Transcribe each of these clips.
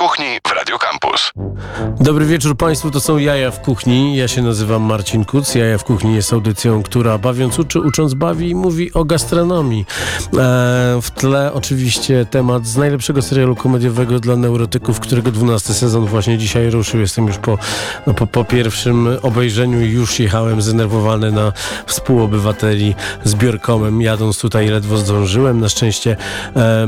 kuchni w Radio Campus. Dobry wieczór Państwu, to są Jaja w Kuchni. Ja się nazywam Marcin Kuc. Jaja w Kuchni jest audycją, która bawiąc uczy, ucząc bawi i mówi o gastronomii. E, w tle oczywiście temat z najlepszego serialu komediowego dla neurotyków, którego 12 sezon właśnie dzisiaj ruszył. Jestem już po, no, po, po pierwszym obejrzeniu i już jechałem zdenerwowany na współobywateli z Biorkomem. Jadąc tutaj ledwo zdążyłem. Na szczęście e,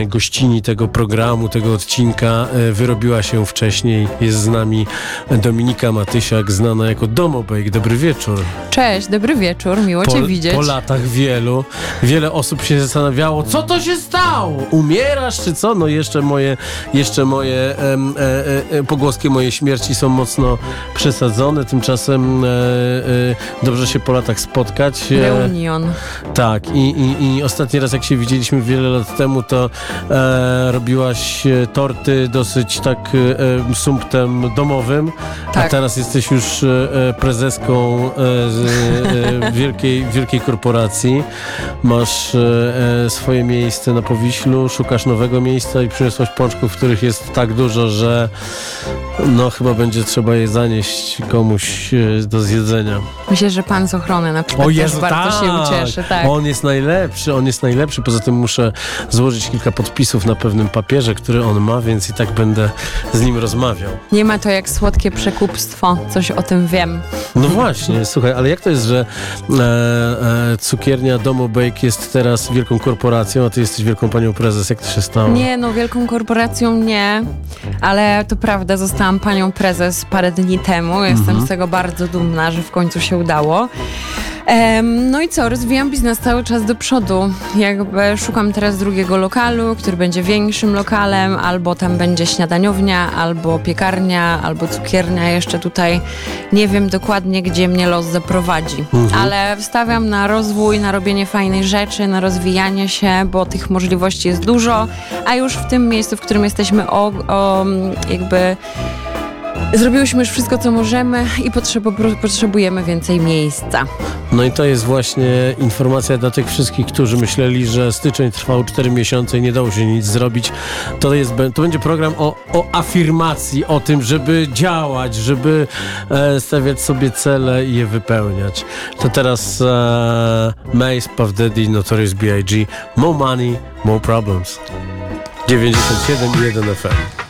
e, gościni tego programu, tego odcinka e, wyrobiła się wcześniej. Jest z nami Dominika Matysiak, znana jako Domobake. Dobry wieczór. Cześć, dobry wieczór, miło Po, Cię widzieć. po latach wielu, wiele osób się zastanawiało, co to się stało? Umierasz czy co? No jeszcze moje, jeszcze moje em, e, e, pogłoski mojej śmierci są mocno przesadzone. Tymczasem e, e, dobrze się po latach spotkać. E, Reunion. tak, i, i, i ostatni raz jak się widzieliśmy wiele lat temu, to e, robiłaś e, torty dosyć tak e, sumptem domowym, a Tak. teraz jesteś już e, e, prezeską e, e, wielkiej, wielkiej korporacji. Masz e, e, swoje miejsce na Powiślu, szukasz nowego miejsca i przyniosłaś pączków, których jest tak dużo, że no chyba będzie trzeba je zanieść komuś e, do zjedzenia. Myślę, że pan z ochrony na przykład O Jezu, bardzo tak. się ucieszy. Tak. On jest najlepszy, on jest najlepszy. Poza tym muszę złożyć kilka podpisów na pewnym papierze, który on ma, więc i tak będę z nim rozmawiał. Nie ma to jak słodkie przekupstwo, coś o tym wiem. No właśnie, słuchaj, ale jak to jest, że e, e, cukiernia Domo Bake jest teraz wielką korporacją, a ty jesteś wielką panią prezes? Jak to się stało? Nie, no wielką korporacją nie, ale to prawda, zostałam panią prezes parę dni temu. Jestem Mhm. z tego bardzo dumna, że w końcu się udało. No i co, rozwijam biznes cały czas do przodu. Jakby szukam teraz drugiego lokalu, który będzie większym lokalem, albo tam będzie śniadaniownia, albo piekarnia, albo cukiernia. Jeszcze tutaj nie wiem dokładnie, gdzie mnie los zaprowadzi. Ale wstawiam na rozwój, na robienie fajnej rzeczy, na rozwijanie się, bo tych możliwości jest dużo, a już w tym miejscu, w którym jesteśmy, o, o jakby zrobiłyśmy już wszystko, co możemy i potrzebujemy więcej miejsca. No i to jest właśnie informacja dla tych wszystkich, którzy myśleli, że styczeń trwał 4 miesiące i nie dało się nic zrobić. To, jest, to będzie program o, o afirmacji, o tym, żeby działać, żeby e, stawiać sobie cele i je wypełniać. To teraz e, Mace, Puff Daddy, Notorious B.I.G. More money, more problems. 97 i 1 FM.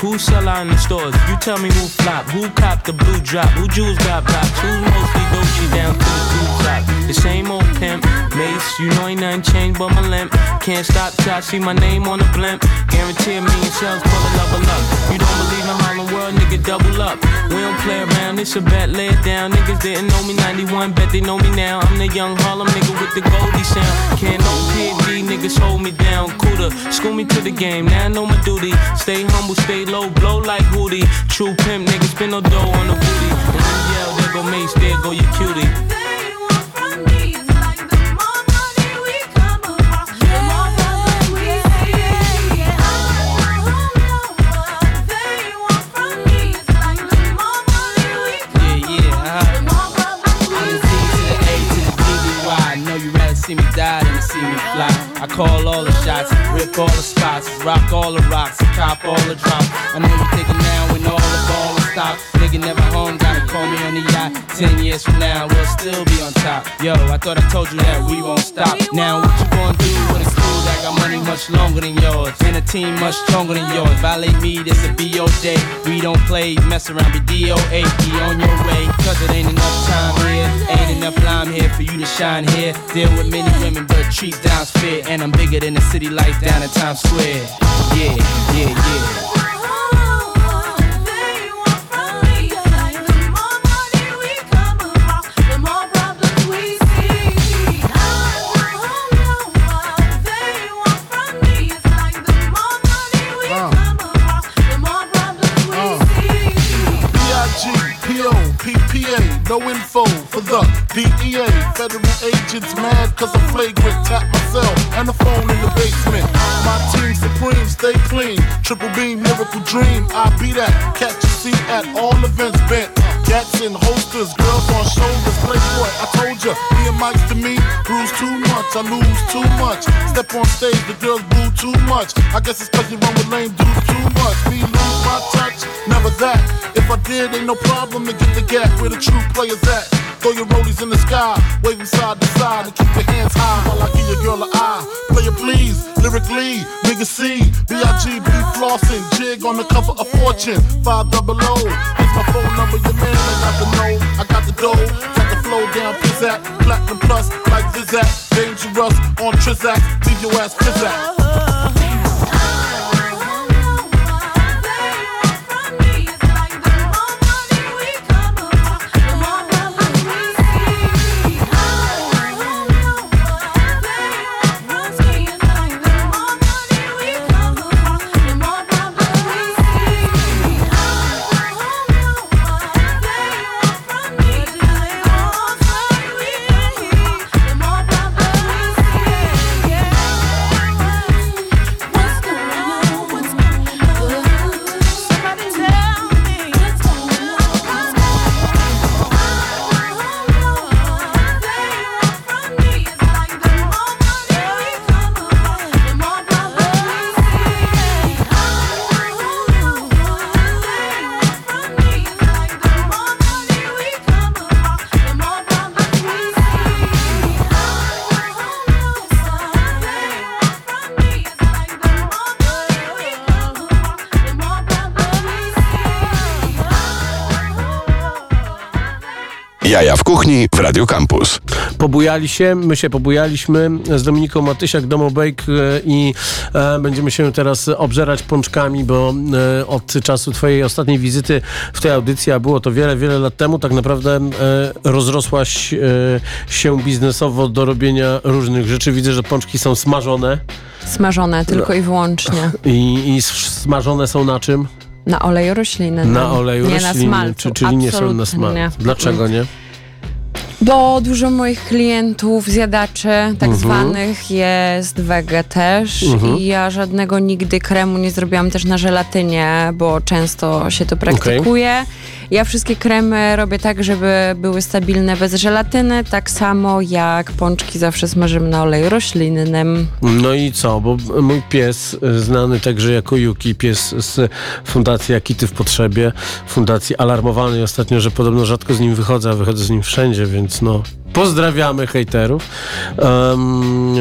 Who who sell out in the stores. You tell me who flop, who cop the blue drop, who jewels got blocks, who's mostly Dolce down to the blue top. The same old pimp, Mace, you know ain't nothing changed but my limp. Can't stop till I see my name on the blimp. Guarantee a million shells pull a level. You don't believe in Harlem World, nigga, double up. We don't play around, it's a bet, lay it down. Niggas didn't know me 91, bet they know me now. I'm the young Harlem nigga with the Goldie sound. Can't no PD, niggas hold me down. Cooler, school me to the game, now I know my duty. Stay humble, stay low, blow like Hootie. True pimp, niggas spin no dough on the booty. And you yell, there go Mace, there go your cutie. I call all the shots, rip all the spots, rock all the rocks, cop all the drops. I know you're thinking now when all the ball is stopped. Nigga never home, gotta call me on the yacht. Ten years from now, we'll still be on top. Yo, I thought I told you that we won't stop. Now what you gonna do with a that got money much longer than yours? And a team much stronger than yours. Violate me, this a BO day. We don't play, mess around, be DOA. Be on your way, cause it ain't enough time here. Ain't enough lime here for you to shine here. Deal with many women, but treat down's fair. And I'm bigger than the city lights down in Times Square. Yeah, yeah, yeah. info for the DEA. Federal agents mad cause I flagrant. Tap myself and the phone in the basement. My team supreme, stay clean. Triple beam, miracle dream. I be that. Catch a seat at all events bent. Gats in holsters, girls on shoulders. Play what? I told ya. Me and Mike's to me. Bruise too much, I lose too much. Step on stage, the girls boo too much. I guess it's cause you run with lame dudes too much. Me my touch, never that. If I did, ain't no problem to get the gap where the true players at. Throw your rollies in the sky, waving side to side, and keep your hands high while I give your girl an eye. Player please, lyrically, nigga C, B-I-G-B flossing, jig on the cover of Fortune, five double O. Here's my phone number, your man, I got the know, I got the dough, got the flow down, pizzazz, platinum plus, like Zizak, dangerous on Trizak, leave your ass pizzazz. Jaja w kuchni w Radio Campus. Pobujali się, my się pobujaliśmy z Dominiką Matysiak, Domobake e, i e, będziemy się teraz obżerać pączkami, bo e, od czasu twojej ostatniej wizyty w tej audycji, a było to wiele, wiele lat temu, tak naprawdę e, rozrosłaś e, się biznesowo do robienia różnych rzeczy. Widzę, że pączki są smażone Smażone tylko i wyłącznie. i, i smażone są na czym? Na oleju roślinnym. Na oleju nie roślinnym, na smalcu. czy, czyli nie są na smalcu. nie. Dlaczego nie? Bo dużo moich klientów, zjadaczy tak Mhm. zwanych jest wege też i ja żadnego nigdy kremu nie zrobiłam też na żelatynie, bo często się to praktykuje. Ja wszystkie kremy robię tak, żeby były stabilne bez żelatyny, tak samo jak pączki zawsze smażymy na oleju roślinnym. No i co? Bo mój pies, znany także jako Yuki, pies z Fundacji Akity w Potrzebie, fundacji alarmowanej ostatnio, że podobno rzadko z nim wychodzę, a wychodzę z nim wszędzie, więc no pozdrawiamy hejterów. Em,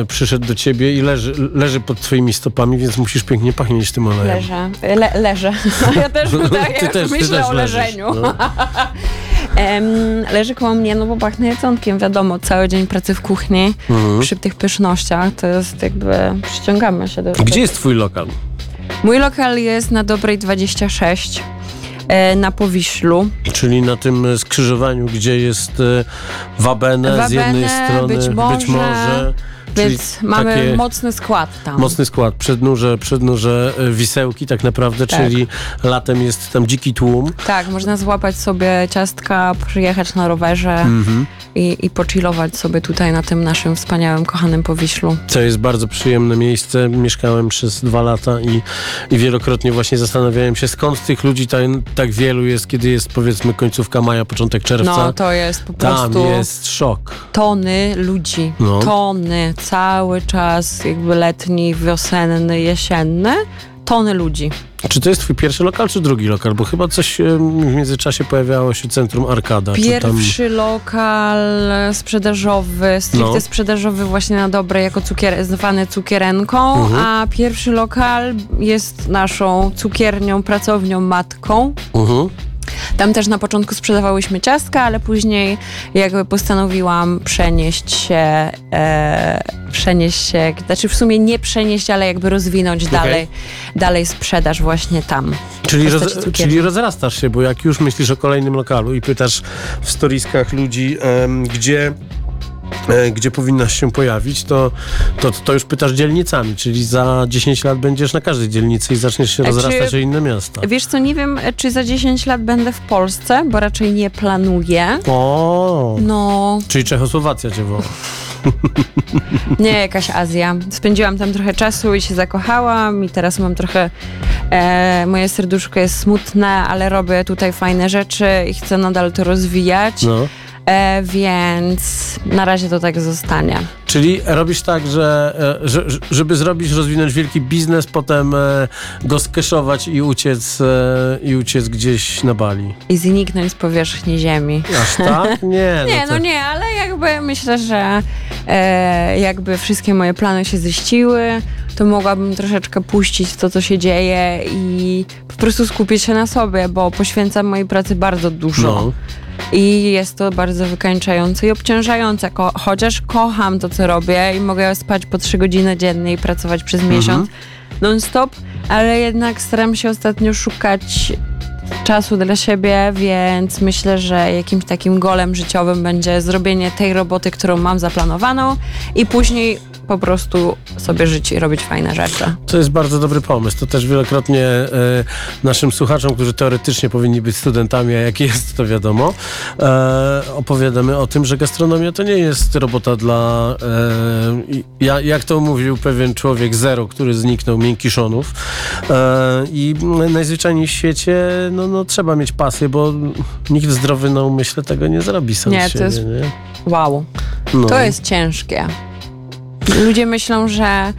e, przyszedł do ciebie i leży, leży pod twoimi stopami, więc musisz pięknie pachnieć tym olejem. Leżę. Le, leżę. Ja też tak, Ty też- ty myślę też o leżysz, leżeniu. no. Leży koło mnie, no bo pachnę jedzonkiem, wiadomo, cały dzień pracy w kuchni, Mhm. przy tych pysznościach, to jest jakby, przyciągamy się do Gdzie jest twój lokal? Mój lokal jest na Dobrej 26, e, na Powiślu. Czyli na tym skrzyżowaniu, gdzie jest e, Wabene, z jednej strony, być może, może czyli Więc mamy mocny skład tam. Mocny skład, przednurze, przednurze e, wisełki tak naprawdę, Tak. czyli latem jest tam dziki tłum. Tak, można złapać sobie ciastka, przyjechać na rowerze Mhm. i, i pochillować sobie tutaj na tym naszym wspaniałym, kochanym Powiślu. To jest bardzo przyjemne miejsce. Mieszkałem przez dwa lata i, i wielokrotnie właśnie zastanawiałem się, skąd tych ludzi tak, tak wielu jest, kiedy jest powiedzmy końcówka maja, początek czerwca. No, to jest po Tam prostu jest szok. tony ludzi. No. Tony, cały czas jakby letni, wiosenny, jesienny. Tony ludzi. Czy to jest twój pierwszy lokal, czy drugi lokal? Bo chyba coś w międzyczasie pojawiało się Centrum Arkada. czy tam... Pierwszy lokal sprzedażowy, stricte No. sprzedażowy właśnie na dobre, jako cukier, zwany cukierenką, Mhm. a pierwszy lokal jest naszą cukiernią, pracownią, matką. Mhm. Tam też na początku sprzedawałyśmy ciastka, ale później jakby postanowiłam przenieść się, e, przenieść się, znaczy w sumie nie przenieść, ale jakby rozwinąć dalej, dalej sprzedaż właśnie tam. Czyli, roz, czyli rozrastasz się, bo jak już myślisz o kolejnym lokalu i pytasz w storiskach ludzi, gdzie, gdzie powinnaś się pojawić, to, to, to już pytasz dzielnicami, czyli za 10 lat będziesz na każdej dzielnicy i zaczniesz się czy- rozrastać o inne miasta. Wiesz co, nie wiem, czy za 10 lat będę w Polsce, bo raczej nie planuję. O, No, czyli Czechosłowacja cię woła. Nie, jakaś Azja. Spędziłam tam trochę czasu i się zakochałam i teraz mam trochę... E, moje serduszko jest smutne, ale robię tutaj fajne rzeczy i chcę nadal to rozwijać. No. E, więc na razie to tak zostanie. Czyli robisz tak, że, e, że żeby zrobić, rozwinąć wielki biznes, potem e, go skeszować i uciec, e, i uciec gdzieś na Bali. I zniknąć z powierzchni ziemi. Aż tak? Nie, Nie, no, no to, nie, ale jakby myślę, że e, jakby wszystkie moje plany się ziściły, to mogłabym troszeczkę puścić to, co się dzieje i po prostu skupić się na sobie, bo poświęcam mojej pracy bardzo dużo. No. I jest to bardzo wykańczające i obciążające, ko- chociaż kocham to, co robię i mogę spać po 3 godziny dziennie i pracować przez miesiąc non-stop, ale jednak staram się ostatnio szukać czasu dla siebie, więc myślę, że jakimś takim golem życiowym będzie zrobienie tej roboty, którą mam zaplanowaną i później po prostu sobie żyć i robić fajne rzeczy. To jest bardzo dobry pomysł. To też wielokrotnie e, naszym słuchaczom, którzy teoretycznie powinni być studentami, a jak jest, to wiadomo, e, opowiadamy o tym, że gastronomia to nie jest robota dla, e, ja, jak to mówił pewien człowiek zero, który zniknął, miękiszonów. E, I najzwyczajniej w świecie no, no, trzeba mieć pasję, bo nikt zdrowy na umyśle tego nie zrobi sam Nie, z to siebie. jest- Nie? Wow. No. To jest ciężkie. Ludzie myślą, że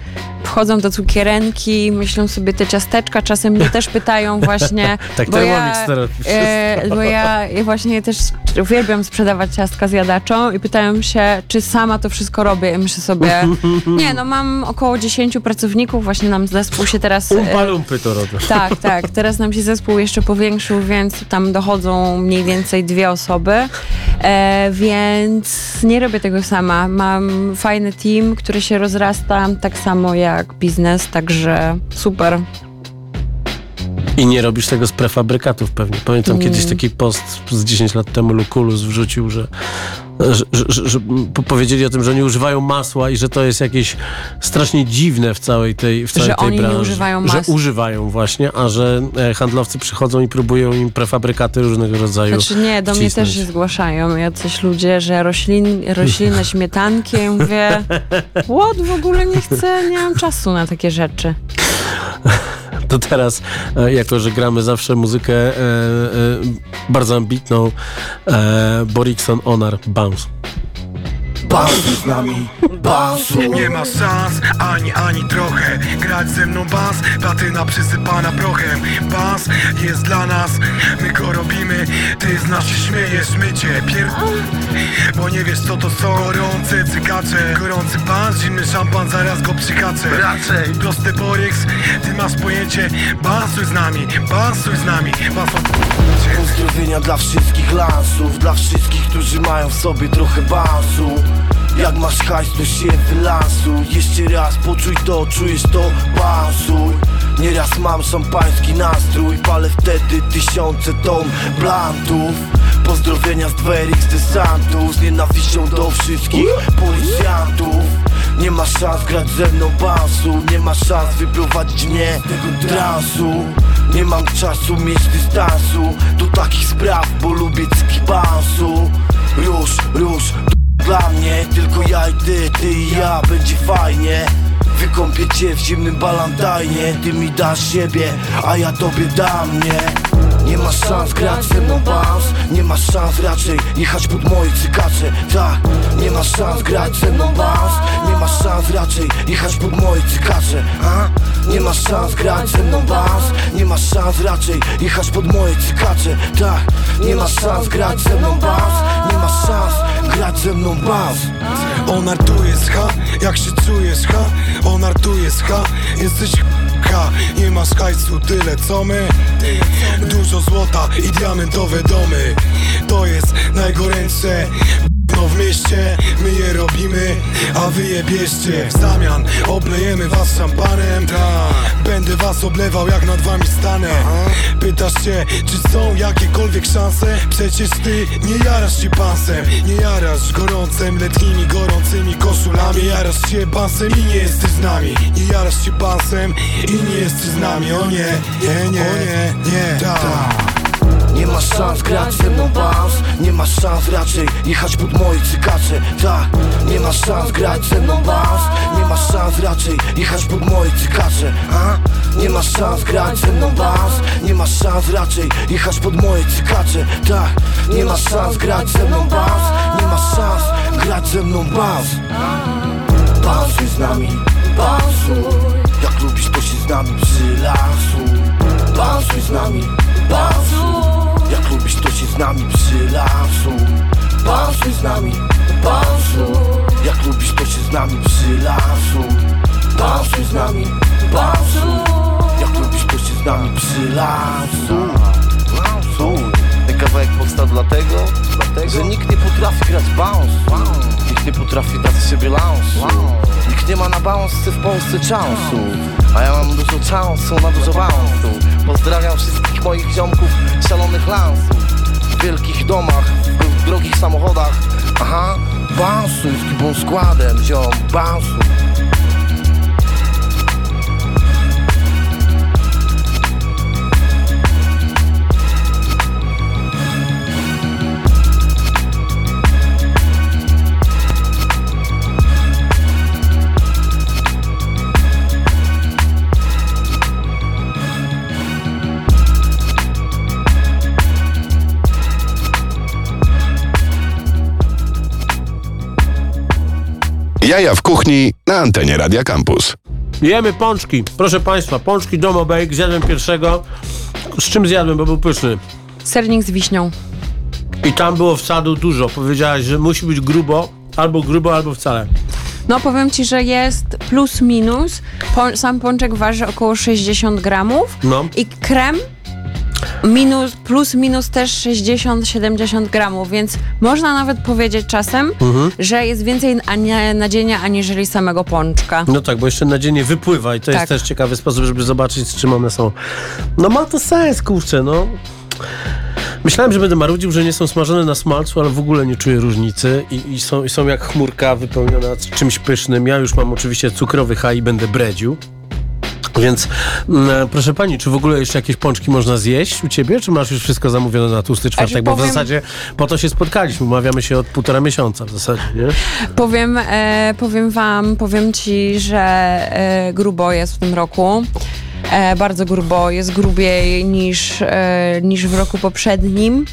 wchodzą do cukierenki, myślą sobie te ciasteczka, czasem mnie też pytają właśnie, Tak, bo Thermomix ja, e, bo ja, ja właśnie też uwielbiam sprzedawać ciastka zjadaczom i pytają się, czy sama to wszystko robię i myślę sobie, nie no mam około 10 pracowników, właśnie nam zespół się teraz... e, Umpa lumpy to robią. tak, tak. Teraz nam się zespół jeszcze powiększył, więc tam dochodzą mniej więcej dwie osoby. E, więc nie robię tego sama. Mam fajny team, który się rozrasta tak samo jak biznes, także super. I nie robisz tego z prefabrykatów pewnie. Pamiętam Nie. kiedyś taki post z 10 lat temu Lukulus wrzucił, że, że, że, że, że po- powiedzieli o tym, że oni używają masła i że to jest jakieś strasznie dziwne w całej tej w całej Że tej oni nie branży. używają Że masła. używają właśnie, a że e, handlowcy przychodzą i próbują im prefabrykaty różnego rodzaju Znaczy nie, do mnie wcisnąć. też się zgłaszają jacyś ludzie, że roślin, roślinne śmietanki. Ja Mówię, what, w ogóle nie chcę, nie mam czasu na takie rzeczy. To teraz, e, jako że gramy zawsze muzykę e, e, bardzo ambitną, e, Borikson Onar Bounce. Bansu z nami, bansu Nie ma szans, ani, ani trochę Grać ze mną bas, platyna przysypana prochem. Bas jest dla nas, my go robimy Ty z nas się śmiejesz, my cię pier... Bo nie wiesz co to są gorące cykacze. Gorący bas, zimny szampan, zaraz go przykaczę. Raczej. Prosty Boryx, ty masz pojęcie. Bansuj z nami, bansuj z nami. Bansuj Pozdrowienia dla wszystkich lansów Dla wszystkich, którzy mają w sobie trochę bansu Jak masz hajs, to się wylansuj. Jeszcze raz poczuj to, czujesz to, bansuj. Nieraz mam szampański nastrój. Palę wtedy tysiące ton blantów Pozdrowienia z Dwerix de Santos Z nienawiścią do wszystkich policjantów. Nie ma szans grać ze mną bansu. Nie ma szans wyprowadzić mnie z tego transu. Nie mam czasu mieć dystansu. Do takich spraw, bo lubię cyki bansu. Róż, róż, dla mnie Tylko ja i ty, ty i ja, będzie fajnie. Wykąpię cię w zimnym balantajnie Ty mi dasz siebie, a ja tobie dam mnie nie ma szans grać ze mną bounce. Nie ma szans raczej jechać pod moje cykacze Tak, nie ma szans grać ze mną bounce. Nie ma szans raczej jechać pod moje cykacze a? Nie ma szans grać ze mną bounce. Nie ma szans raczej jechać pod moje cykacze Tak, nie ma szans grać ze mną bounce. Nie ma szans grać ze mną bounce. On artuje z ha, jak się czujesz ha? On artuje z ha, jesteś ha Nie masz hajsu tyle co my. Dużo złota i diamentowe domy. To jest najgorętsze no w mieście, my je robimy, a wy je bierzcie. W zamian oblejemy was szampanem. Będę was oblewał jak nad wami stanę. Pytasz się, czy są jakiekolwiek szanse? Przecież ty nie jarasz się pansem Nie jarasz gorącem, letnimi gorącymi koszulami. Jarasz się pansem i nie jesteś z nami. Nie jarasz się pansem i nie jesteś z nami. O nie, nie, nie, o nie, nie, tak Nie szans grać ze mną Nie masz szans raczej jechać pod moje cykacze Tak, nie masz szans grać ze mną bounce. Nie masz szans raczej jechać pod moje cykacze a? Nie masz szans grać ze mną bounce. Nie masz szans raczej jechać pod moje cykacze Tak, nie masz szans grać ze mną bounce. Nie masz szans grać ze mną bounce. Bounce z nami, bounce. Jak lubisz to się z nami przylansuj Bounce z nami, bounce Lubisz to się z nami przylansuj Bounce z nami, bounce Jak lubisz to się z nami przylansuj Bounce z nami, bounce Jak lubisz to się z nami przylansuj Ten kawałek powstał dlatego, dlatego że nikt nie potrafi grać bounce Nie potrafi dać sobie lounge. Nikt nie ma na bounce w Polsce chansu A ja mam dużo chansu na dużo bounce'u. Pozdrawiam wszystkich moich ziomków szalonych lansów. W wielkich domach, w drogich samochodach. Aha, bounce'u z gibą składem, ziom, bounce'u Jaja w kuchni na antenie Radia Campus. Jemy pączki. Proszę Państwa, pączki Domo Bake. Zjadłem pierwszego. Z czym zjadłem, bo był pyszny. Sernik z wiśnią. I tam było wsadu dużo. Powiedziałaś, że musi być grubo, albo grubo, albo wcale. No powiem Ci, że jest plus minus. Po, sam pączek waży około 60 gramów No. i krem minus, plus minus też 60-70 gramów, więc można nawet powiedzieć czasem, Mhm. że jest więcej nadzienia aniżeli samego pączka. No tak, bo jeszcze nadzienie wypływa i to jest Tak. też ciekawy sposób, żeby zobaczyć, z czym one są. No ma to sens, kurczę, no. Myślałem, że będę marudził, że nie są smażone na smalcu, ale w ogóle nie czuję różnicy i, i, są, i są jak chmurka wypełniona czymś pysznym. Ja już mam oczywiście cukrowy haj i będę bredził. Więc mm, proszę pani, czy w ogóle jeszcze jakieś pączki można zjeść u ciebie, czy masz już wszystko zamówione na tłusty czwartek? Bo w powiem- zasadzie po to się spotkaliśmy, umawiamy się od półtora miesiąca w zasadzie, nie? Powiem, e, powiem wam, powiem ci, że e, grubo jest w tym roku. E, bardzo grubo, jest grubiej niż, e, niż w roku poprzednim.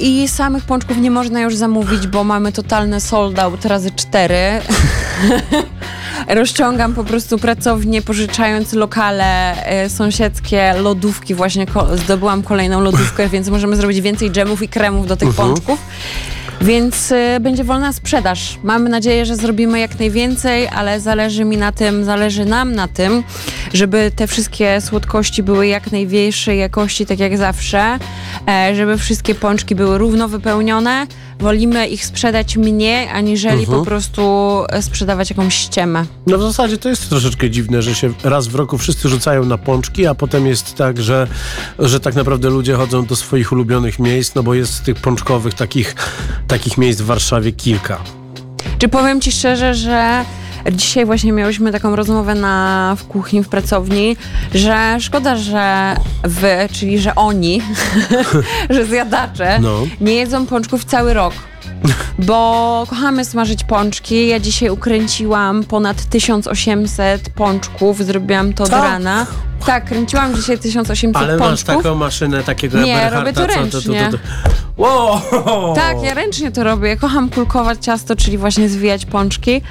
I samych pączków nie można już zamówić, bo mamy totalne sold out razy cztery. Rozciągam po prostu pracownię, pożyczając lokale e, sąsiedzkie, lodówki. Właśnie zdobyłam kolejną lodówkę, więc możemy zrobić więcej dżemów i kremów do tych pączków. Więc y, będzie wolna sprzedaż. Mamy nadzieję, że zrobimy jak najwięcej, ale zależy mi na tym, zależy nam na tym, żeby te wszystkie słodkości były jak najwyższej jakości, tak jak zawsze, e, żeby wszystkie pączki były równo wypełnione. Wolimy ich sprzedać mniej, aniżeli po prostu e, sprzedawać jakąś ściemę. No w zasadzie to jest troszeczkę dziwne, że się raz w roku wszyscy rzucają na pączki, a potem jest tak, że, że tak naprawdę ludzie chodzą do swoich ulubionych miejsc, no bo jest tych pączkowych takich, takich miejsc w Warszawie kilka. Czy powiem ci szczerze, że dzisiaj właśnie miałyśmy taką rozmowę na, w kuchni, w pracowni, że szkoda, że wy, czyli że oni, że zjadacze, No. nie jedzą pączków cały rok. Bo kochamy smażyć pączki. Ja dzisiaj ukręciłam ponad 1800 pączków. Zrobiłam to od Co? rana. Tak, kręciłam dzisiaj 1800 Ale masz pączków. taką maszynę takiego Nie, Eberharda, robię to co ręcznie. Wow! Tak, ja ręcznie to robię. Kocham kulkować ciasto, czyli właśnie zwijać pączki.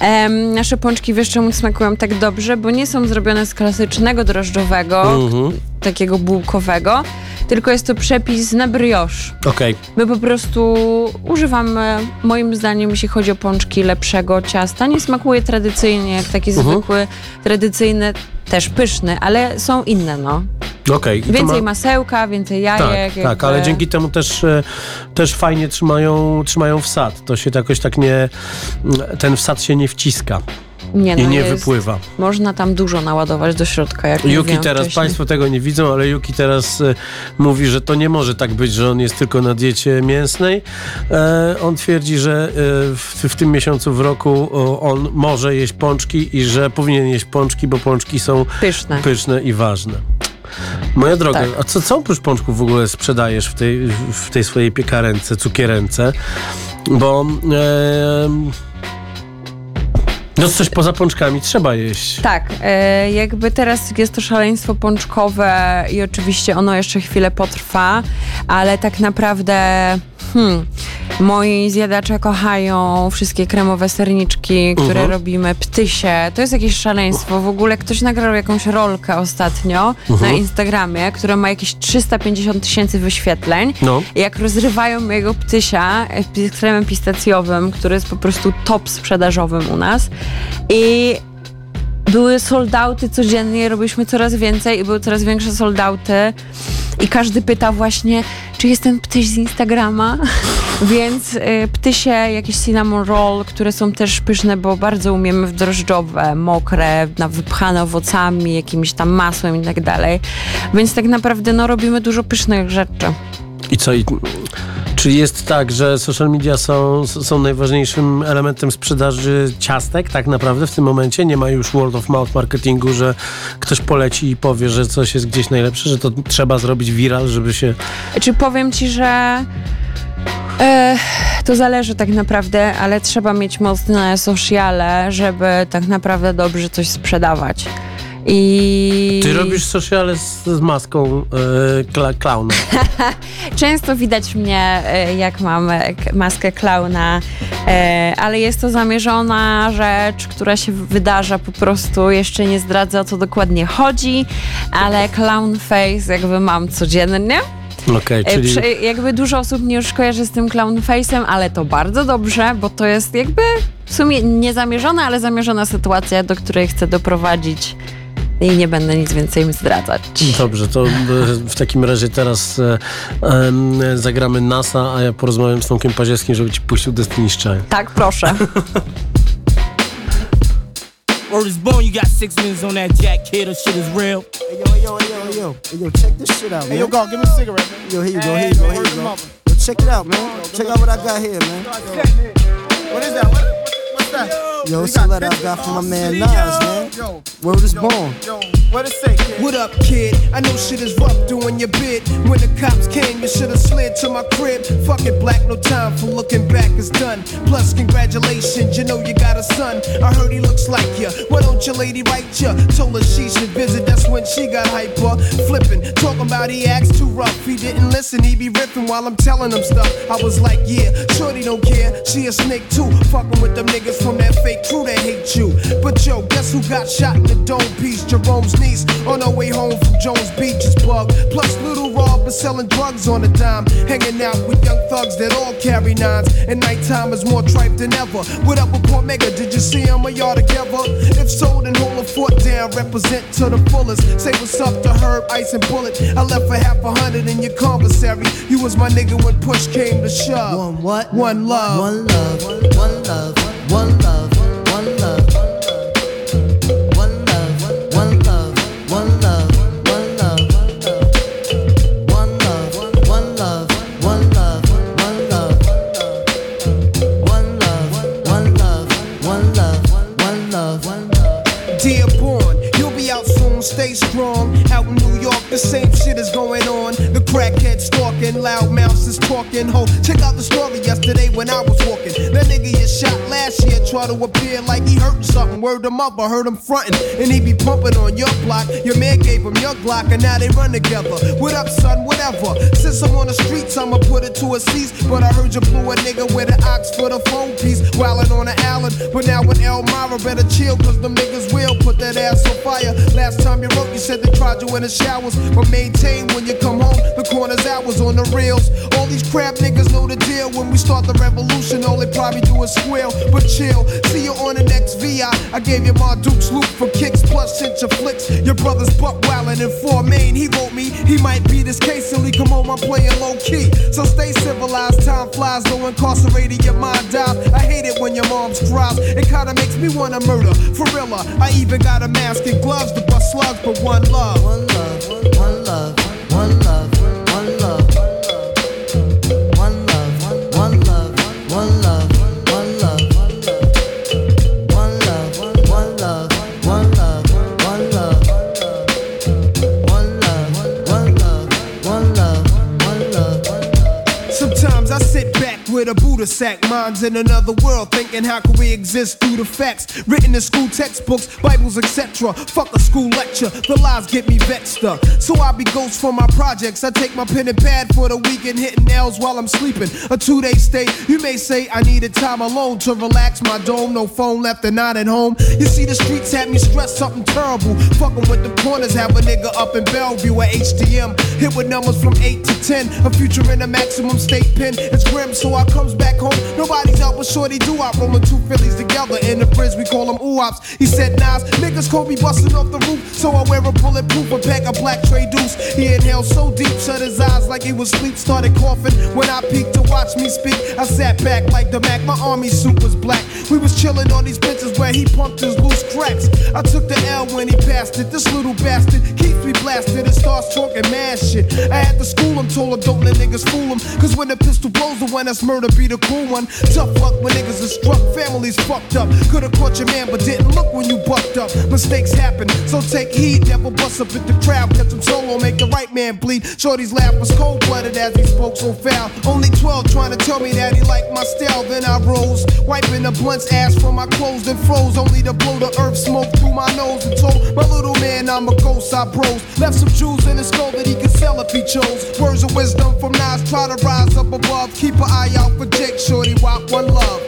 Em, nasze pączki wiesz czemu smakują tak dobrze, bo nie są zrobione z klasycznego drożdżowego, Mhm. takiego bułkowego, tylko jest to przepis na brioche. Okej, My po prostu używamy, moim zdaniem, jeśli chodzi o pączki, lepszego ciasta. Nie smakuje tradycyjnie, jak taki Mhm. zwykły, tradycyjny, też pyszny, ale są inne, no. to Więcej ma- masełka, więcej Tak, jajek. tak, jakby- ale dzięki temu też, e, też fajnie trzymają, trzymają wsad. To się jakoś tak nie, ten wsad się nie wciska nie, i no, nie jest- wypływa. Można tam dużo naładować do środka, jak Yuki teraz, wcześniej. Państwo tego nie widzą, ale Yuki teraz e, mówi, że to nie może tak być, że on jest tylko na diecie mięsnej. E, on twierdzi, że e, w, w tym miesiącu w roku o, on może jeść pączki i że powinien jeść pączki, bo pączki są Pyszne. pyszne i ważne. Moja droga, Tak. a co, co oprócz pączków w ogóle sprzedajesz w tej, w tej swojej piekarence, cukierence? Bo em, no coś poza pączkami trzeba jeść. Tak, e, jakby teraz jest to szaleństwo pączkowe i oczywiście ono jeszcze chwilę potrwa, ale tak naprawdę hmm, moi zjadacze kochają wszystkie kremowe serniczki, które Mhm. robimy, ptysie. To jest jakieś szaleństwo. W ogóle ktoś nagrał jakąś rolkę ostatnio na Mhm. Instagramie, która ma jakieś 350 tysięcy wyświetleń. No. Jak rozrywają mojego ptysia e, z kremem pistacjowym, który jest po prostu top sprzedażowym u nas. I były soldauty codziennie, robiliśmy coraz więcej i były coraz większe soldauty. I każdy pyta właśnie, czy jest ten ptyś z Instagrama? Więc y, ptysie, jakieś cinnamon roll, które są też pyszne, bo bardzo umiemy w drożdżowe, mokre, na wypchane owocami, jakimś tam masłem i tak dalej. Więc tak naprawdę no, robimy dużo pysznych rzeczy. I co? I, czy jest tak, że social media są, są najważniejszym elementem sprzedaży ciastek tak naprawdę w tym momencie? Nie ma już word of mouth marketingu, że ktoś poleci i powie, że coś jest gdzieś najlepsze, że to trzeba zrobić viral, żeby się... Czy powiem ci, że e, to zależy tak naprawdę, ale trzeba mieć mocne sociale, żeby tak naprawdę dobrze coś sprzedawać. I Ty robisz sociale z, z maską kla, klauna. często widać mnie, e, jak mam e, maskę klauna, e, ale jest to zamierzona rzecz, która się wydarza po prostu. Jeszcze nie zdradzę o co dokładnie chodzi, ale clown face jakby mam codziennie. E, czyli... Prze- jakby dużo osób mnie już kojarzy z tym clown face'em, ale to bardzo dobrze, bo to jest jakby w sumie niezamierzona, ale zamierzona sytuacja, do której chcę doprowadzić i nie będę nic więcej im zdradzać. Dobrze, to e, w takim razie teraz e, em, zagramy NASA, a ja porozmawiam z Tomkiem Paziewskim, żeby ci puścił Destiny's Child. Tak, proszę. Word is born, you got six minutes on that jack kid, shit is real. Hey yo, hey yo, hey yo, hey yo, hey yo, check this shit out, man. Hey, yo, go, give me a cigarette, man. Yo, here you go, Hey, here you go, hey, here you go. Yo, check it out, man. Check out what I got here, man. What is that? What, what's that? Yo, You it's a letter I got from my man Nas, man. Yo, Word is born. yo, what it say, kid? What up, kid? I know shit is rough doing your bid. When the cops came, you should have slid to my crib. Fuck it, black, no time for looking back, it's done. Plus, congratulations, you know you got a son. I heard he looks like you. Why don't your lady write ya? Told her she should visit, that's when she got hyper. Flipping, talking about he acts too rough. He didn't listen, he be riffing while I'm telling him stuff. I was like, yeah, shorty don't care. She a snake too. Fucking with them niggas from that fake crew that hate you. But yo, guess who got shot in the dome piece? Jerome's niece on her way home from Jones Beach is. Plus, little Rob is selling drugs on a dime. Hanging out with young thugs that all carry nines. And nighttime is more tripe than ever. What up with Port Mega? Did you see him or y'all together? If so, then hold a fort down. Represent to the fullest. Say what's up to Herb, Ice, and Bullet. I left for half a hundred in your commissary. You was my nigga when push came to shove. One what? One love. One love, one love, one love, one try to appear like something. Word up, I heard him fronting. And he be pumping on your block. Your man gave him your Glock, and now they run together. What up, son? Whatever. Since I'm on the streets, I'ma put it to a cease. But I heard you blew a nigga with an ox for the phone piece. Wildin' on the island. But now with Elmira, better chill, cause them niggas will put that ass on fire. Last time you wrote, you said they tried you in the showers. But maintain when you come home, the corner's hours on the rails. All these crap niggas know the deal. When we start the revolution, all they probably do is squeal. But chill, see you on the next VI. I gave you my Duke's loop for kicks, plus sent your flicks. Your brother's buck wildin' in four main. He wrote me, he might be this case, silly. Come home, I'm playing low key. So stay civilized, time flies, though incarcerated, your mind dies. I hate it when your mom's cries. It kinda makes me wanna murder. For real, I even got a mask and gloves to bust slugs, but one love. One love, one love, cul-de-sac. Minds in another world, thinking how can we exist through the facts written in school textbooks, Bibles, etc. Fuck a school lecture, the lies get me vexed up. So I be ghost for my projects. I take my pen and pad for the weekend, hitting nails while I'm sleeping. A two-day stay. You may say I needed time alone to relax my dome. No phone left and not at home. You see the streets had me stressed something terrible. Fucking with the corners, have a nigga up in Bellevue at HDM. Hit with numbers from 8 to 10. A future in a maximum state pen. It's grim, so I comes back home. Nobody's out but shorty do I rolling two Phillies together in the bridge. We call them oops. He said, Nas, niggas call me busting off the roof. So I wear a bulletproof, a pack of black tray deuce. He inhaled so deep, shut his eyes like he was asleep. Started coughing when I peeked to watch me speak. I sat back like the Mac. My army suit was black. We was chilling on these benches where he pumped his loose cracks. I took the L when he passed it. This little bastard keeps me blasted and starts talking mad shit. I had to school him, told him don't let niggas fool him. Cause when the pistol blows, the one that's murder be the cool one. Tough luck when niggas are struck, families fucked up. Could've caught your man, but didn't look when you bucked up. Mistakes happen, so take heed. Never bust up at the crowd, catch him solo, make the right man bleed. Shorty's laugh was cold blooded as he spoke so foul. Only 12 trying to tell me that he liked my style. Then I rose, wiping the blunt's ass from my clothes, then froze. Only to blow the earth smoke through my nose and told my little man I'm a ghost. I pros left some jewels in his skull that he could sell if he chose. Words of wisdom from Nas, try to rise up above. Keep an eye out for Jake Shorty, walk one love.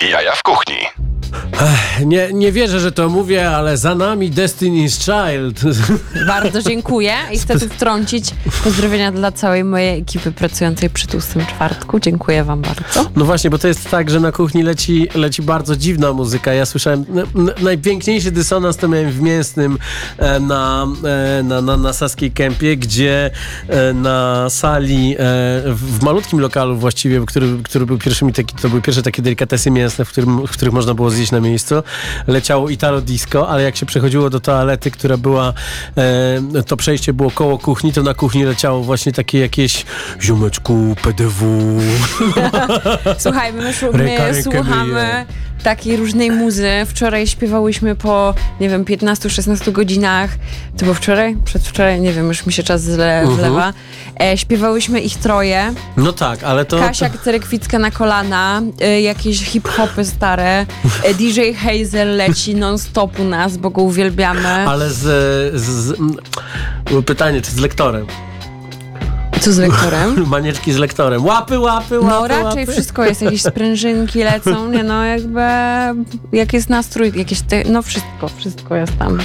Jaja w kuchni. Nie, nie wierzę, że to mówię, ale za nami Destiny's Child. Bardzo dziękuję i chcę tu wtrącić pozdrowienia dla całej mojej ekipy pracującej przy tłustym czwartku. Dziękuję wam bardzo. No właśnie, bo to jest tak, że na kuchni leci, leci bardzo dziwna muzyka. Ja słyszałem, najpiękniejszy dysonans to miałem w Mięsnym e, na, e, na, na, na Saskiej Kępie, gdzie e, na sali, w w malutkim lokalu właściwie, który, który był pierwszymi, taki, to były pierwsze takie delikatesy mięsne, w, którym, w których można było zjeść na miejscu, leciało Italo Disco, ale jak się przechodziło do toalety, która była, e, to przejście było koło kuchni, to na kuchni leciało właśnie takie jakieś ziomeczku, PDW, Słuchaj, my, my rękę słuchamy. Takiej różnej muzy. Wczoraj śpiewałyśmy po, nie wiem, 15-16 godzinach. To było wczoraj? Przedwczoraj? Nie wiem, już mi się czas zle, Mhm. wlewa. E, śpiewałyśmy ich troje. No tak, ale to... Kasia Cerekwicka na kolana, e, jakieś hip-hopy stare. E, DJ Hazel leci non-stop u nas, bo go uwielbiamy. Ale z, z, z pytanie, czy z lektorem? Co z lektorem? Manieczki z lektorem. Łapy, łapy, łapy, No raczej łapy. wszystko jest, jakieś sprężynki lecą, nie no jakby, jak jest nastrój, jakieś te, no wszystko, wszystko jest tam.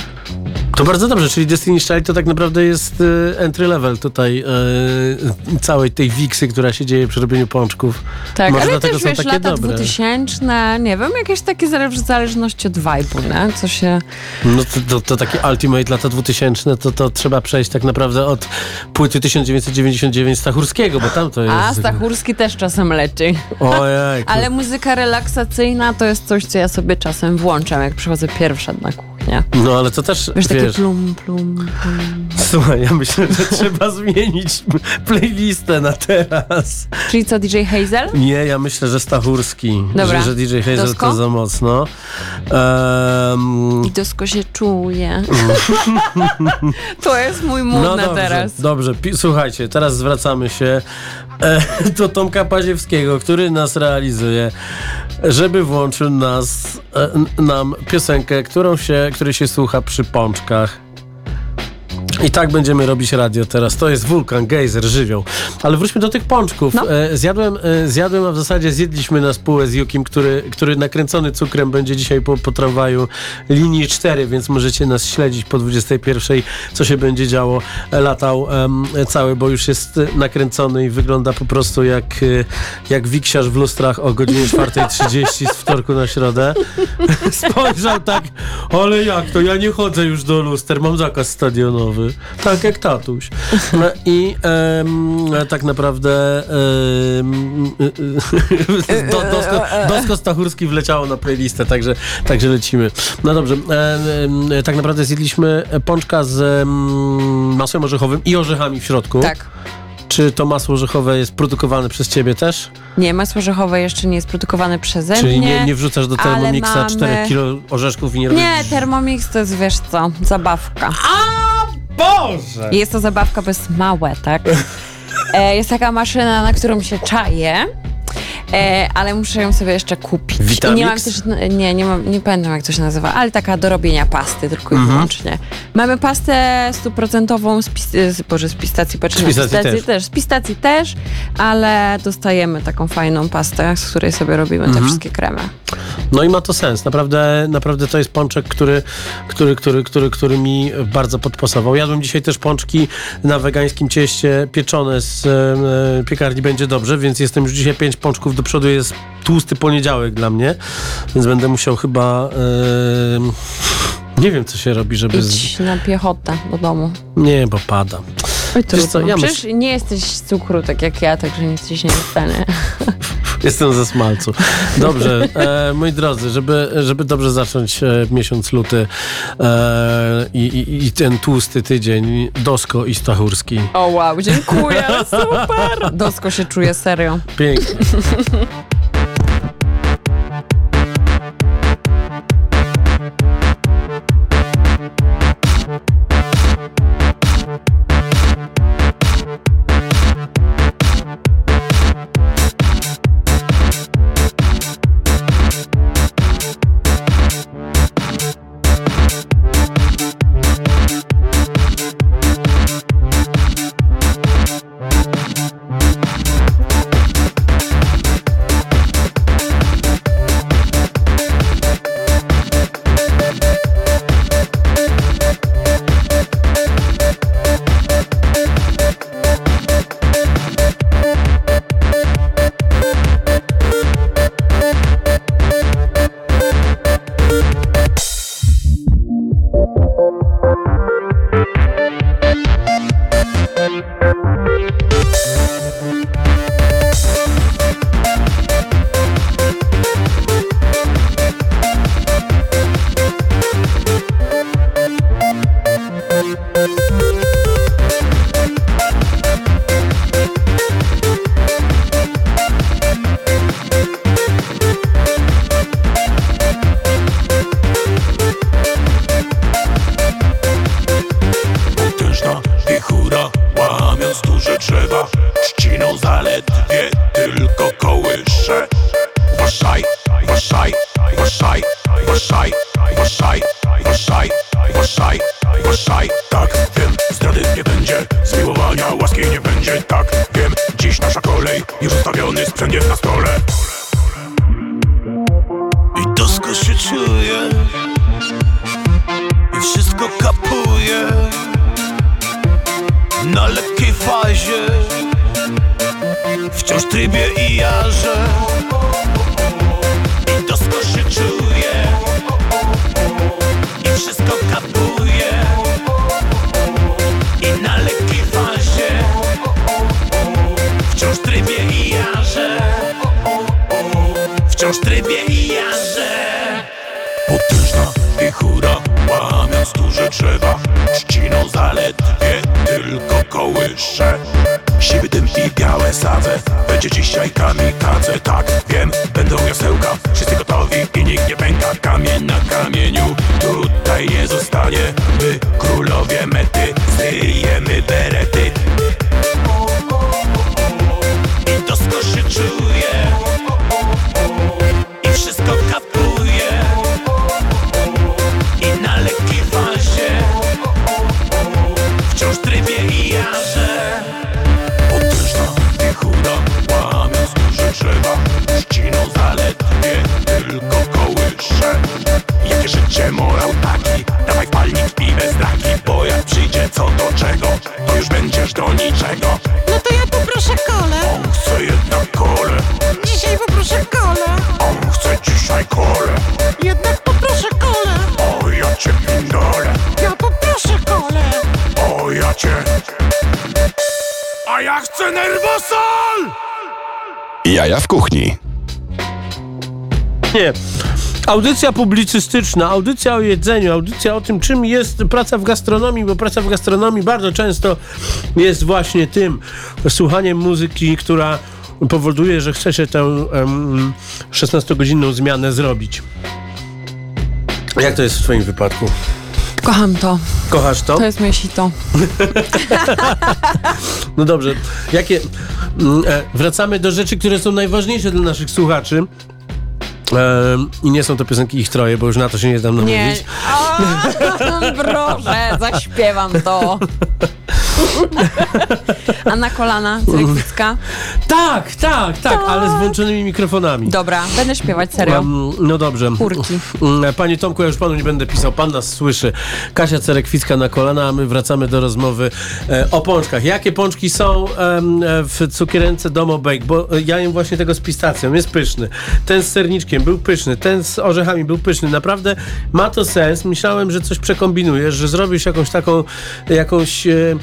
To bardzo dobrze, czyli Destiny's Child to tak naprawdę jest y, entry level tutaj y, całej tej wiksy, która się dzieje przy robieniu pączków. Tak, Może ale też wiesz, lata dobre. 2000, nie wiem, jakieś takie zależności od vibe'u, nie? Co się... No to, to, to taki Ultimate lata 2000, to, to trzeba przejść tak naprawdę od płyty 1999 Stachurskiego, bo tam to jest... A, Stachurski też czasem leci. Ojej. Ale muzyka relaksacyjna to jest coś, co ja sobie czasem włączam, jak przychodzę pierwsza na kuchnię. No ale to też, Wiesz, takie wiesz... plum, plum, plum. Słuchaj, ja myślę, że trzeba zmienić playlistę na teraz. Czyli co, DJ Hazel? Nie, ja myślę, że Stachurski. Dobra. Że, że DJ Hazel Dosko? to za mocno. Ehm, I dosko się czuje. to jest mój mód no na dobrze, teraz. dobrze. Pi- słuchajcie, teraz zwracamy się e, do Tomka Paziewskiego, który nas realizuje, żeby włączył nas, e, nam piosenkę, którą się, której się słucha przy pączkach. I tak będziemy robić radio teraz. To jest wulkan, gejzer, żywioł. Ale wróćmy do tych pączków. No. E, zjadłem, e, zjadłem, a w zasadzie zjedliśmy na spółę z Jukim, który, który nakręcony cukrem będzie dzisiaj po, po tramwaju linii 4, więc możecie nas śledzić po 21, co się będzie działo. E, Latał em, cały, bo już jest nakręcony i wygląda po prostu jak, jak wiksiarz w lustrach o godzinie 4.30 z wtorku na środę. Spojrzał tak, ale jak to, ja nie chodzę już do luster, mam zakaz stadionowy. Tak jak tatuś. No I tak naprawdę em, do, dosko, dosko Stachurski wleciało na playlistę, także, także lecimy. No dobrze, tak naprawdę zjedliśmy pączka z em, masłem orzechowym i orzechami w środku. Tak. Czy to masło orzechowe jest produkowane przez ciebie też? Nie, masło orzechowe jeszcze nie jest produkowane przeze Czyli mnie. nie, nie wrzucasz do Thermomixa mamy- 4 kilo orzeszków i nie robisz... Nie, Thermomix to jest, wiesz co, zabawka. Boże! Jest to zabawka, bo jest małe, tak? E, jest taka maszyna, na którą się czaję. E, ale muszę ją sobie jeszcze kupić. Vitamix? I nie mam też, nie, nie, mam, nie pamiętam jak to się nazywa, ale taka do robienia pasty tylko i Mhm. wyłącznie. Mamy pastę stuprocentową z, pis, z, boże, z pistacji, patrzę Z na pistacji też. Z pistacji też, ale dostajemy taką fajną pastę, z której sobie robimy Mhm. te wszystkie kremy. No i ma to sens. Naprawdę, naprawdę to jest pączek, który, który, który, który, który mi bardzo podpasował. Jadłem dzisiaj też pączki na wegańskim cieście pieczone z e, piekarni Będzie Dobrze, więc jestem już dzisiaj pięć pączków do przodu. Jest tłusty poniedziałek dla mnie, więc będę musiał chyba... E, nie wiem, co się robi, żeby... Z... Idź na piechotę do domu. Nie, bo pada. Oj, Wiesz co, trudno. ja Przecież nie jesteś z cukru, tak jak ja, także nic ci się nie stanie. Jestem ze smalcu. Dobrze, e, moi drodzy, żeby, żeby dobrze zacząć e, miesiąc luty e, i, i, i ten tłusty tydzień, Dosko i Stachurski. O wow, dziękuję, super! Dosko się czuje serio. Pięknie. Wciąż trybie i jarze Potężna wichura, łamiąc duże drzewa Trzciną zaledwie tylko kołysze. Siwy dym i białe sadze Będzie dzisiaj kamikadze. Tak, wiem, będą jasełka Wszyscy gotowi i nikt nie pęka. Kamień na kamieniu Tutaj nie zostanie. My królowie mety Zryjemy berety. I dosko się czuję czego To już będziesz do niczego No to ja poproszę kole. On chce jednak kole Dzisiaj poproszę kole. On chce dzisiaj kole Jednak poproszę kole. O ja cię pindole Ja poproszę kole. O ja cię A ja chcę nerwosol Jaja w kuchni. Nie. Audycja publicystyczna, audycja o jedzeniu, audycja o tym, czym jest praca w gastronomii, bo praca w gastronomii bardzo często jest właśnie tym słuchaniem muzyki, która powoduje, że chce się tę em, 16-godzinną zmianę zrobić. Jak to jest w Twoim wypadku? Kocham to. Kochasz to? To jest moje sito. No dobrze. Jakie. mm, E, wracamy do rzeczy, które są najważniejsze dla naszych słuchaczy. I nie są to piosenki ich troje, bo już na to się nie dam namówić. Nie. O, proszę, zaśpiewam to. A na kolana, Cerekwicka? Tak, tak, tak, ale z włączonymi mikrofonami. Dobra, będę śpiewać, serio. Um, no dobrze. Kurki. Mm, Panie Tomku, ja już panu nie będę pisał, pan nas słyszy. Kasia Cerekwicka na kolana, a my wracamy do rozmowy e, o pączkach. Jakie pączki są em, e, w cukierence Domo Bake? Bo e, ja jem właśnie tego z pistacją, jest pyszny. Ten z serniczkiem był pyszny, ten z orzechami był pyszny. Naprawdę ma to sens. Myślałem, że coś przekombinujesz, że zrobisz jakąś taką, jakąś e,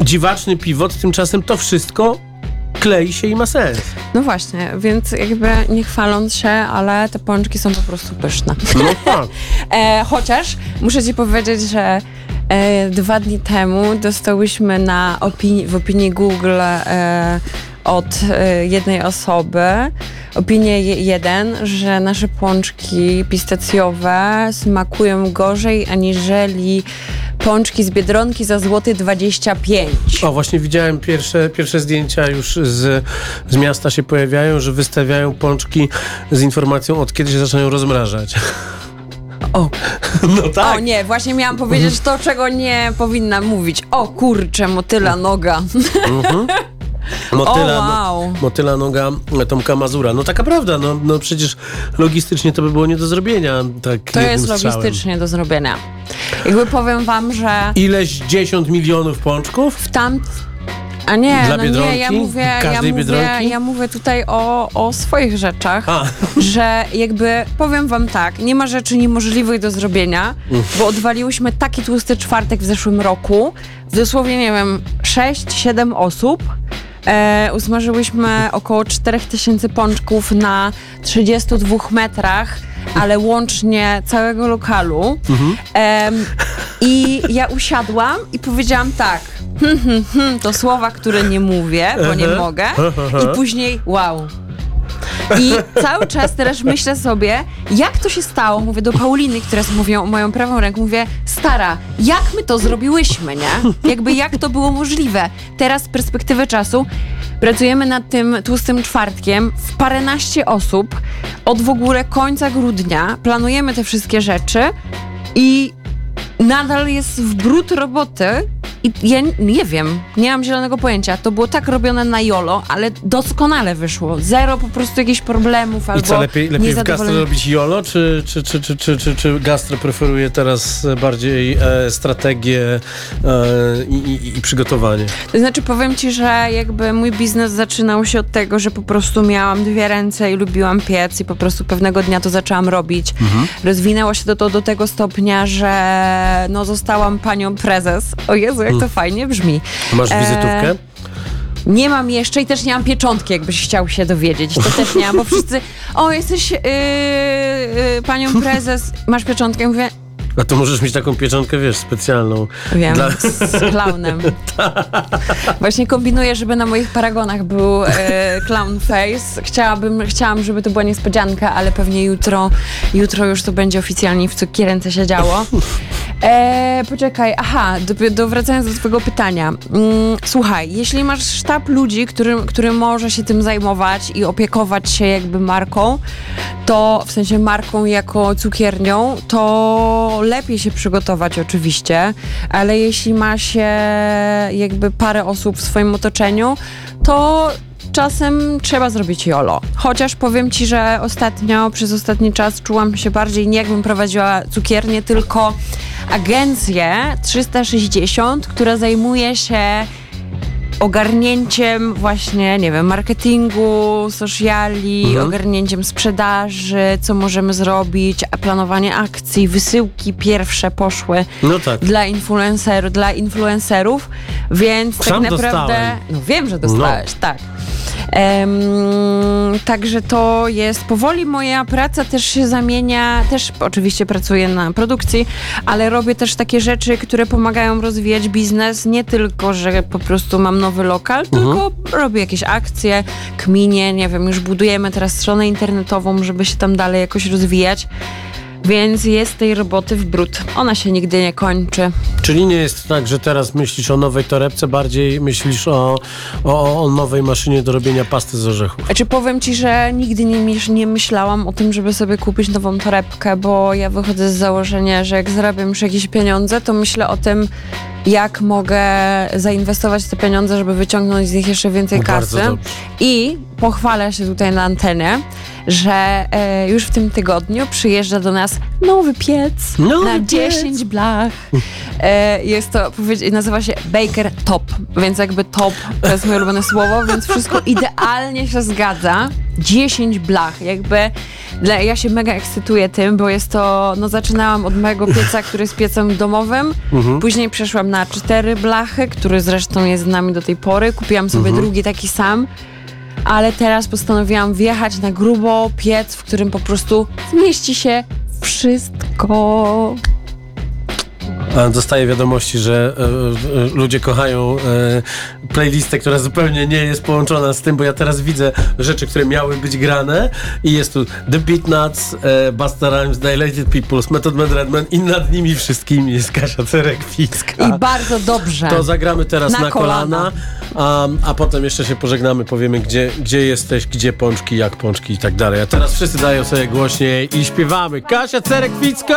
dziwaczny piwot, tymczasem to wszystko klei się i ma sens. No właśnie, więc jakby nie chwaląc się, ale te pączki są po prostu pyszne. No tak. E, chociaż muszę ci powiedzieć, że e, dwa dni temu dostałyśmy na opinii, w opinii Google e, od e, jednej osoby opinię je- jeden, że nasze pączki pistacjowe smakują gorzej aniżeli pączki z Biedronki za złoty 25. O, właśnie widziałem pierwsze, pierwsze zdjęcia już z, z miasta się pojawiają, że wystawiają pączki z informacją od kiedy się zaczynają rozmrażać. O. No tak. O nie, właśnie miałam powiedzieć to, czego nie powinnam mówić. O kurczę, motyla noga. Mhm. Motyla, O, wow. motyla noga Tomka Mazura. No taka prawda, no, no przecież logistycznie to by było nie do zrobienia. Tak To jest strzałem. logistycznie do zrobienia. Jakby powiem wam, że Ileś dziesiąt milionów pączków? w tam... A nie, Dla no nie, ja mówię, ja mówię, Biedronki? ja mówię tutaj o, o swoich rzeczach, A. że jakby powiem wam tak, nie ma rzeczy niemożliwych do zrobienia, bo odwaliłyśmy taki tłusty czwartek w zeszłym roku, dosłownie, nie wiem, 6-7 osób, e, usmażyłyśmy około 4000 pączków na 32 metrach, ale łącznie całego lokalu. Em, I ja usiadłam i powiedziałam tak. Hmm, hmm, hmm, to słowa, które nie mówię, bo nie mogę. I później wow. I cały czas teraz myślę sobie, jak to się stało, mówię do Pauliny, która jest mówią moją prawą ręką, mówię, stara, jak my to zrobiłyśmy, nie? Jakby jak to było możliwe? Teraz z perspektywy czasu pracujemy nad tym tłustym czwartkiem w paręnaście osób od w ogóle końca grudnia, planujemy te wszystkie rzeczy i nadal jest w brud roboty i ja nie wiem, nie mam zielonego pojęcia. To było tak robione na jolo, ale doskonale wyszło. Zero po prostu jakichś problemów I albo co, lepiej, lepiej w gastro robić jolo, czy, czy, czy, czy, czy, czy, czy gastro preferuje teraz bardziej e, strategię e, i, i, i przygotowanie? To znaczy powiem ci, że jakby mój biznes zaczynał się od tego, że po prostu miałam dwie ręce i lubiłam piec i po prostu pewnego dnia to zaczęłam robić. Mhm. Rozwinęło się to, to do tego stopnia, że no zostałam panią prezes. O Jezu, jak to fajnie brzmi. Masz E, wizytówkę? Nie mam jeszcze i też nie mam pieczątki, jakbyś chciał się dowiedzieć. To też nie mam, bo wszyscy, o jesteś yy, yy, panią prezes, masz pieczątkę? Mówię, A to możesz mieć taką pieczątkę, wiesz, specjalną. Wiem, Dla- z klaunem. Właśnie kombinuję, żeby na moich paragonach był e, clown face. Chciałabym, chciałam, żeby to była niespodzianka, ale pewnie jutro, jutro już to będzie oficjalnie w cukierence się działo. E, poczekaj, aha, do, do, wracając do twojego pytania. Mm, słuchaj, jeśli masz sztab ludzi, który, który może się tym zajmować i opiekować się jakby marką, to w sensie marką jako cukiernią, to lepiej się przygotować oczywiście, ale jeśli ma się jakby parę osób w swoim otoczeniu, to czasem trzeba zrobić jolo. Chociaż powiem ci, że ostatnio, przez ostatni czas czułam się bardziej nie jakbym prowadziła cukiernię, tylko agencję 360, która zajmuje się ogarnięciem właśnie, nie wiem, marketingu, sociali, Mhm. ogarnięciem sprzedaży, co możemy zrobić, a planowanie akcji, wysyłki pierwsze poszły No tak. dla influencerów, dla influencerów, więc Sam tak naprawdę... dostałem. No wiem, że dostałeś, tak. Em, także to jest powoli moja praca też się zamienia, też oczywiście pracuję na produkcji, ale robię też takie rzeczy, które pomagają rozwijać biznes, nie tylko, że po prostu mam nowy lokal, tylko robię jakieś akcje, kminie, nie wiem, już budujemy teraz stronę internetową, żeby się tam dalej jakoś rozwijać. Więc jest tej roboty w brud. Ona się nigdy nie kończy. Czyli nie jest tak, że teraz myślisz o nowej torebce, bardziej myślisz o, o, o nowej maszynie do robienia pasty z orzechów. Znaczy powiem ci, że nigdy nie, nie myślałam o tym, żeby sobie kupić nową torebkę, bo ja wychodzę z założenia, że jak zarabiam już jakieś pieniądze, to myślę o tym, jak mogę zainwestować te pieniądze, żeby wyciągnąć z nich jeszcze więcej Bardzo kasy. I pochwalę się tutaj na antenie, że e, już w tym tygodniu przyjeżdża do nas nowy piec Nowy na piec. 10 blach. E, jest to, nazywa się Baker Top, więc jakby top to jest moje ulubione słowo, więc wszystko idealnie się zgadza. 10 blach, jakby dla, ja się mega ekscytuję tym, bo jest to, no zaczynałam od mojego pieca, który jest piecem domowym, później przeszłam na cztery blachy, który zresztą jest z nami do tej pory, kupiłam sobie drugi taki sam, ale teraz postanowiłam wjechać na grubo piec, w którym po prostu zmieści się wszystko. Dostaję wiadomości, że e, e, ludzie kochają e, playlistę, która zupełnie nie jest połączona z tym, bo ja teraz widzę rzeczy, które miały być grane i jest tu The Beatnuts, e, Busta Rhymes, Dilated Peoples, Method Man Redman i nad nimi wszystkimi jest Kasia Cerek-Ficka. I bardzo dobrze. To zagramy teraz na, Na kolana, kolana. a, a potem jeszcze się pożegnamy, powiemy gdzie, gdzie jesteś, gdzie pączki, jak pączki i tak dalej. A teraz wszyscy dają sobie głośniej i śpiewamy. Kasia Cerek-Ficka!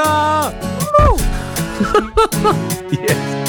Jest.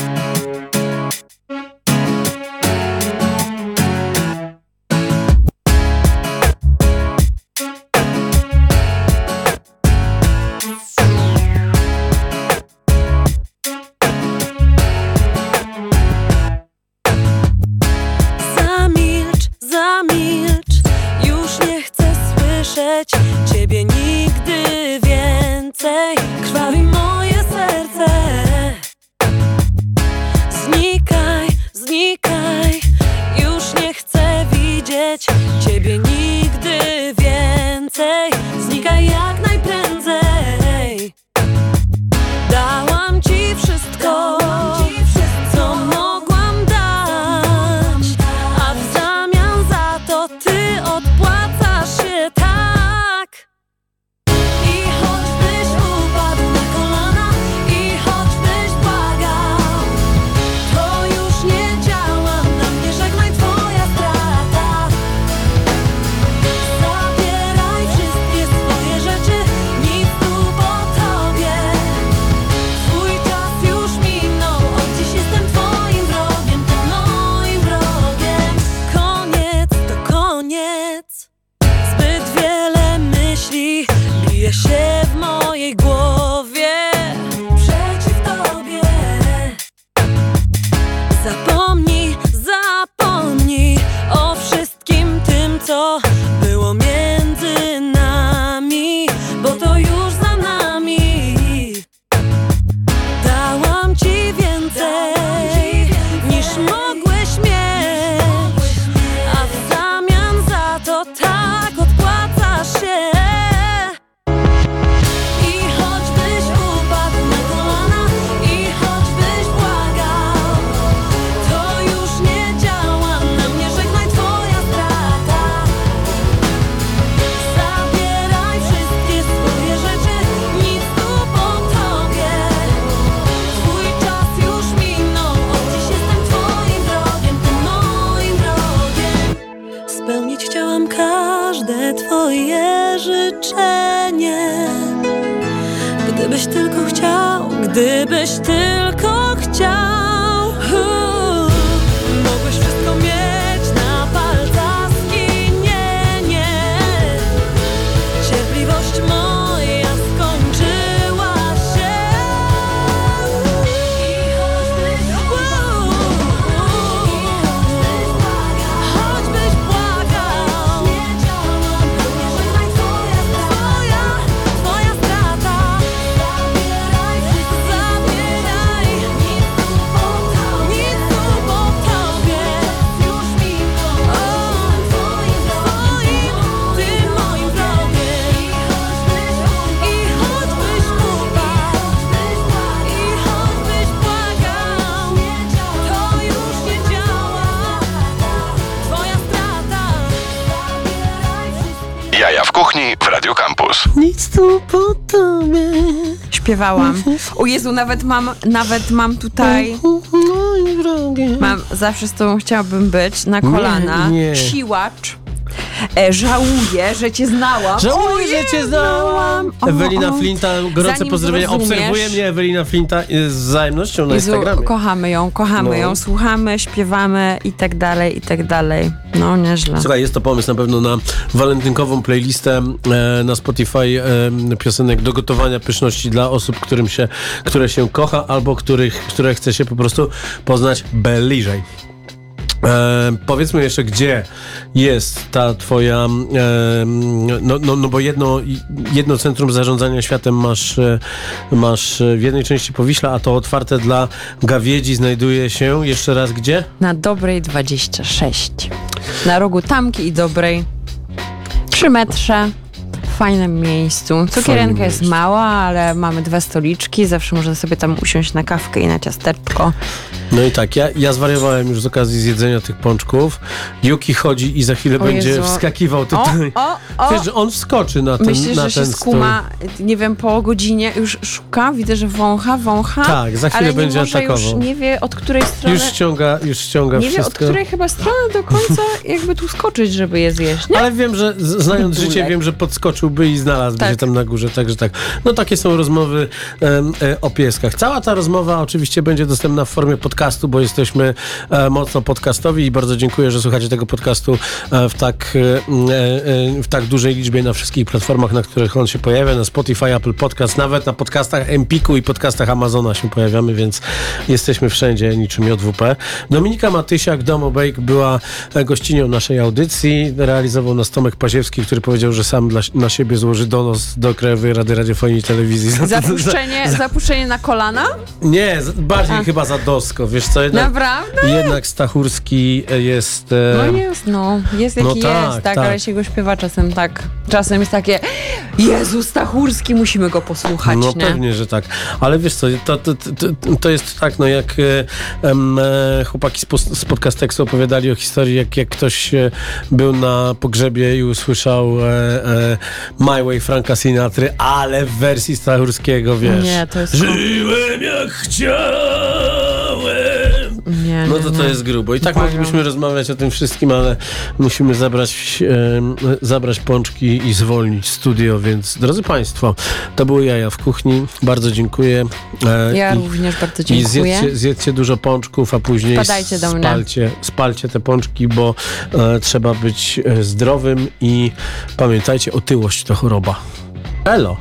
Kuchni w Radio Campus. Nic tu po tobie. Śpiewałam. O Jezu, nawet mam, nawet mam tutaj. Mam, zawsze z tobą chciałabym być na kolana. nie. Siłacz. E, żałuję, że cię znałam. Żałuję, że cię znałam. O, Ewelina o. Flinta, gorące Zanim pozdrowienia. zrozumiesz- Obserwuje mnie Ewelina Flinta y, z wzajemnością na Jezu, Instagramie. kochamy ją, kochamy No. ją, słuchamy, śpiewamy i tak dalej, i tak dalej. No, nieźle. Słuchaj, jest to pomysł na pewno na walentynkową playlistę e, na Spotify e, piosenek do gotowania pyszności dla osób, którym się, które się kocha albo których, które chce się po prostu poznać bliżej. E, powiedzmy jeszcze, gdzie jest ta twoja, e, no, no, no bo jedno, jedno centrum zarządzania światem masz, e, masz w jednej części Powiśla, a to otwarte dla gawiedzi znajduje się jeszcze raz gdzie? Na Dobrej 26. Na rogu Tamki i Dobrej. Przy metrze. Fajnym miejscu. Cukierenka jest miejscu. mała, ale mamy dwa stoliczki. Zawsze można sobie tam usiąść na kawkę i na ciasteczko. No i tak, ja, ja zwariowałem już z okazji zjedzenia tych pączków. Yuki chodzi i za chwilę O będzie Jezu. wskakiwał tutaj. O, o, o. Wiesz, że on wskoczy na ten, Myślisz, na że się ten skuma, nie wiem, po godzinie już szuka, widzę, że wącha, wącha. Tak, za chwilę ale będzie nie może atakował. już nie wie od której stół. strony. Już ściąga, już ściąga nie wie od wszystko. której chyba strony do końca jakby tu skoczyć, żeby je zjeść. Nie? Ale wiem, że znając życie, wiem, że podskoczyłby i znalazłby Tak. się tam na górze, także tak. No takie są rozmowy e, o pieskach. Cała ta rozmowa oczywiście będzie dostępna w formie podcastu, bo jesteśmy e, mocno podcastowi i bardzo dziękuję, że słuchacie tego podcastu e, w tak, e, e, w tak dużej liczbie na wszystkich platformach, na których on się pojawia, na Spotify, Apple Podcast, nawet na podcastach Empiku i podcastach Amazona się pojawiamy, więc jesteśmy wszędzie niczym JWP. Dominika Matysiak, Domo Bake była e, gościnią naszej audycji. Realizował nas Tomek Paziewski, który powiedział, że sam dla, na siebie złoży donos do Krajowej Rady Radiofonii i Telewizji. Za- Zapuszczenie, za- zapuszczenie na kolana? Nie, bardziej A. chyba za dosko, wiesz co? Jednak, Naprawdę? jednak Stachurski e, jest... e, No jest, no. Jest jaki no tak, jest, tak, tak. ale się go śpiewa czasem tak. Czasem jest takie, Jezu, Stachurski, musimy go posłuchać, No nie? pewnie, że tak. Ale wiesz co, to, to, to, to jest tak, no jak e, em, e, chłopaki z, pos- z podcasteksu opowiadali o historii, jak, jak ktoś był na pogrzebie i usłyszał e, e, My Way Franka Sinatry, ale w wersji Stachurskiego, wiesz. Nie, to jest... Żyłem jak chciałem. Nie, No to to jest grubo. I tak moglibyśmy rozmawiać o tym wszystkim, ale musimy zabrać, em, zabrać pączki i zwolnić studio, więc drodzy Państwo, to były jaja w kuchni. Bardzo dziękuję. E, Ja i, również bardzo I dziękuję. zjedzcie, zjedzcie dużo pączków, a później Wpadajcie do mnie. spalcie, spalcie te pączki, bo e, trzeba być e, zdrowym i pamiętajcie, otyłość to choroba. Elo.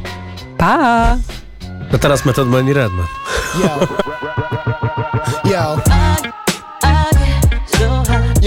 Pa! A teraz Method Man i Redman. Yo. Yo,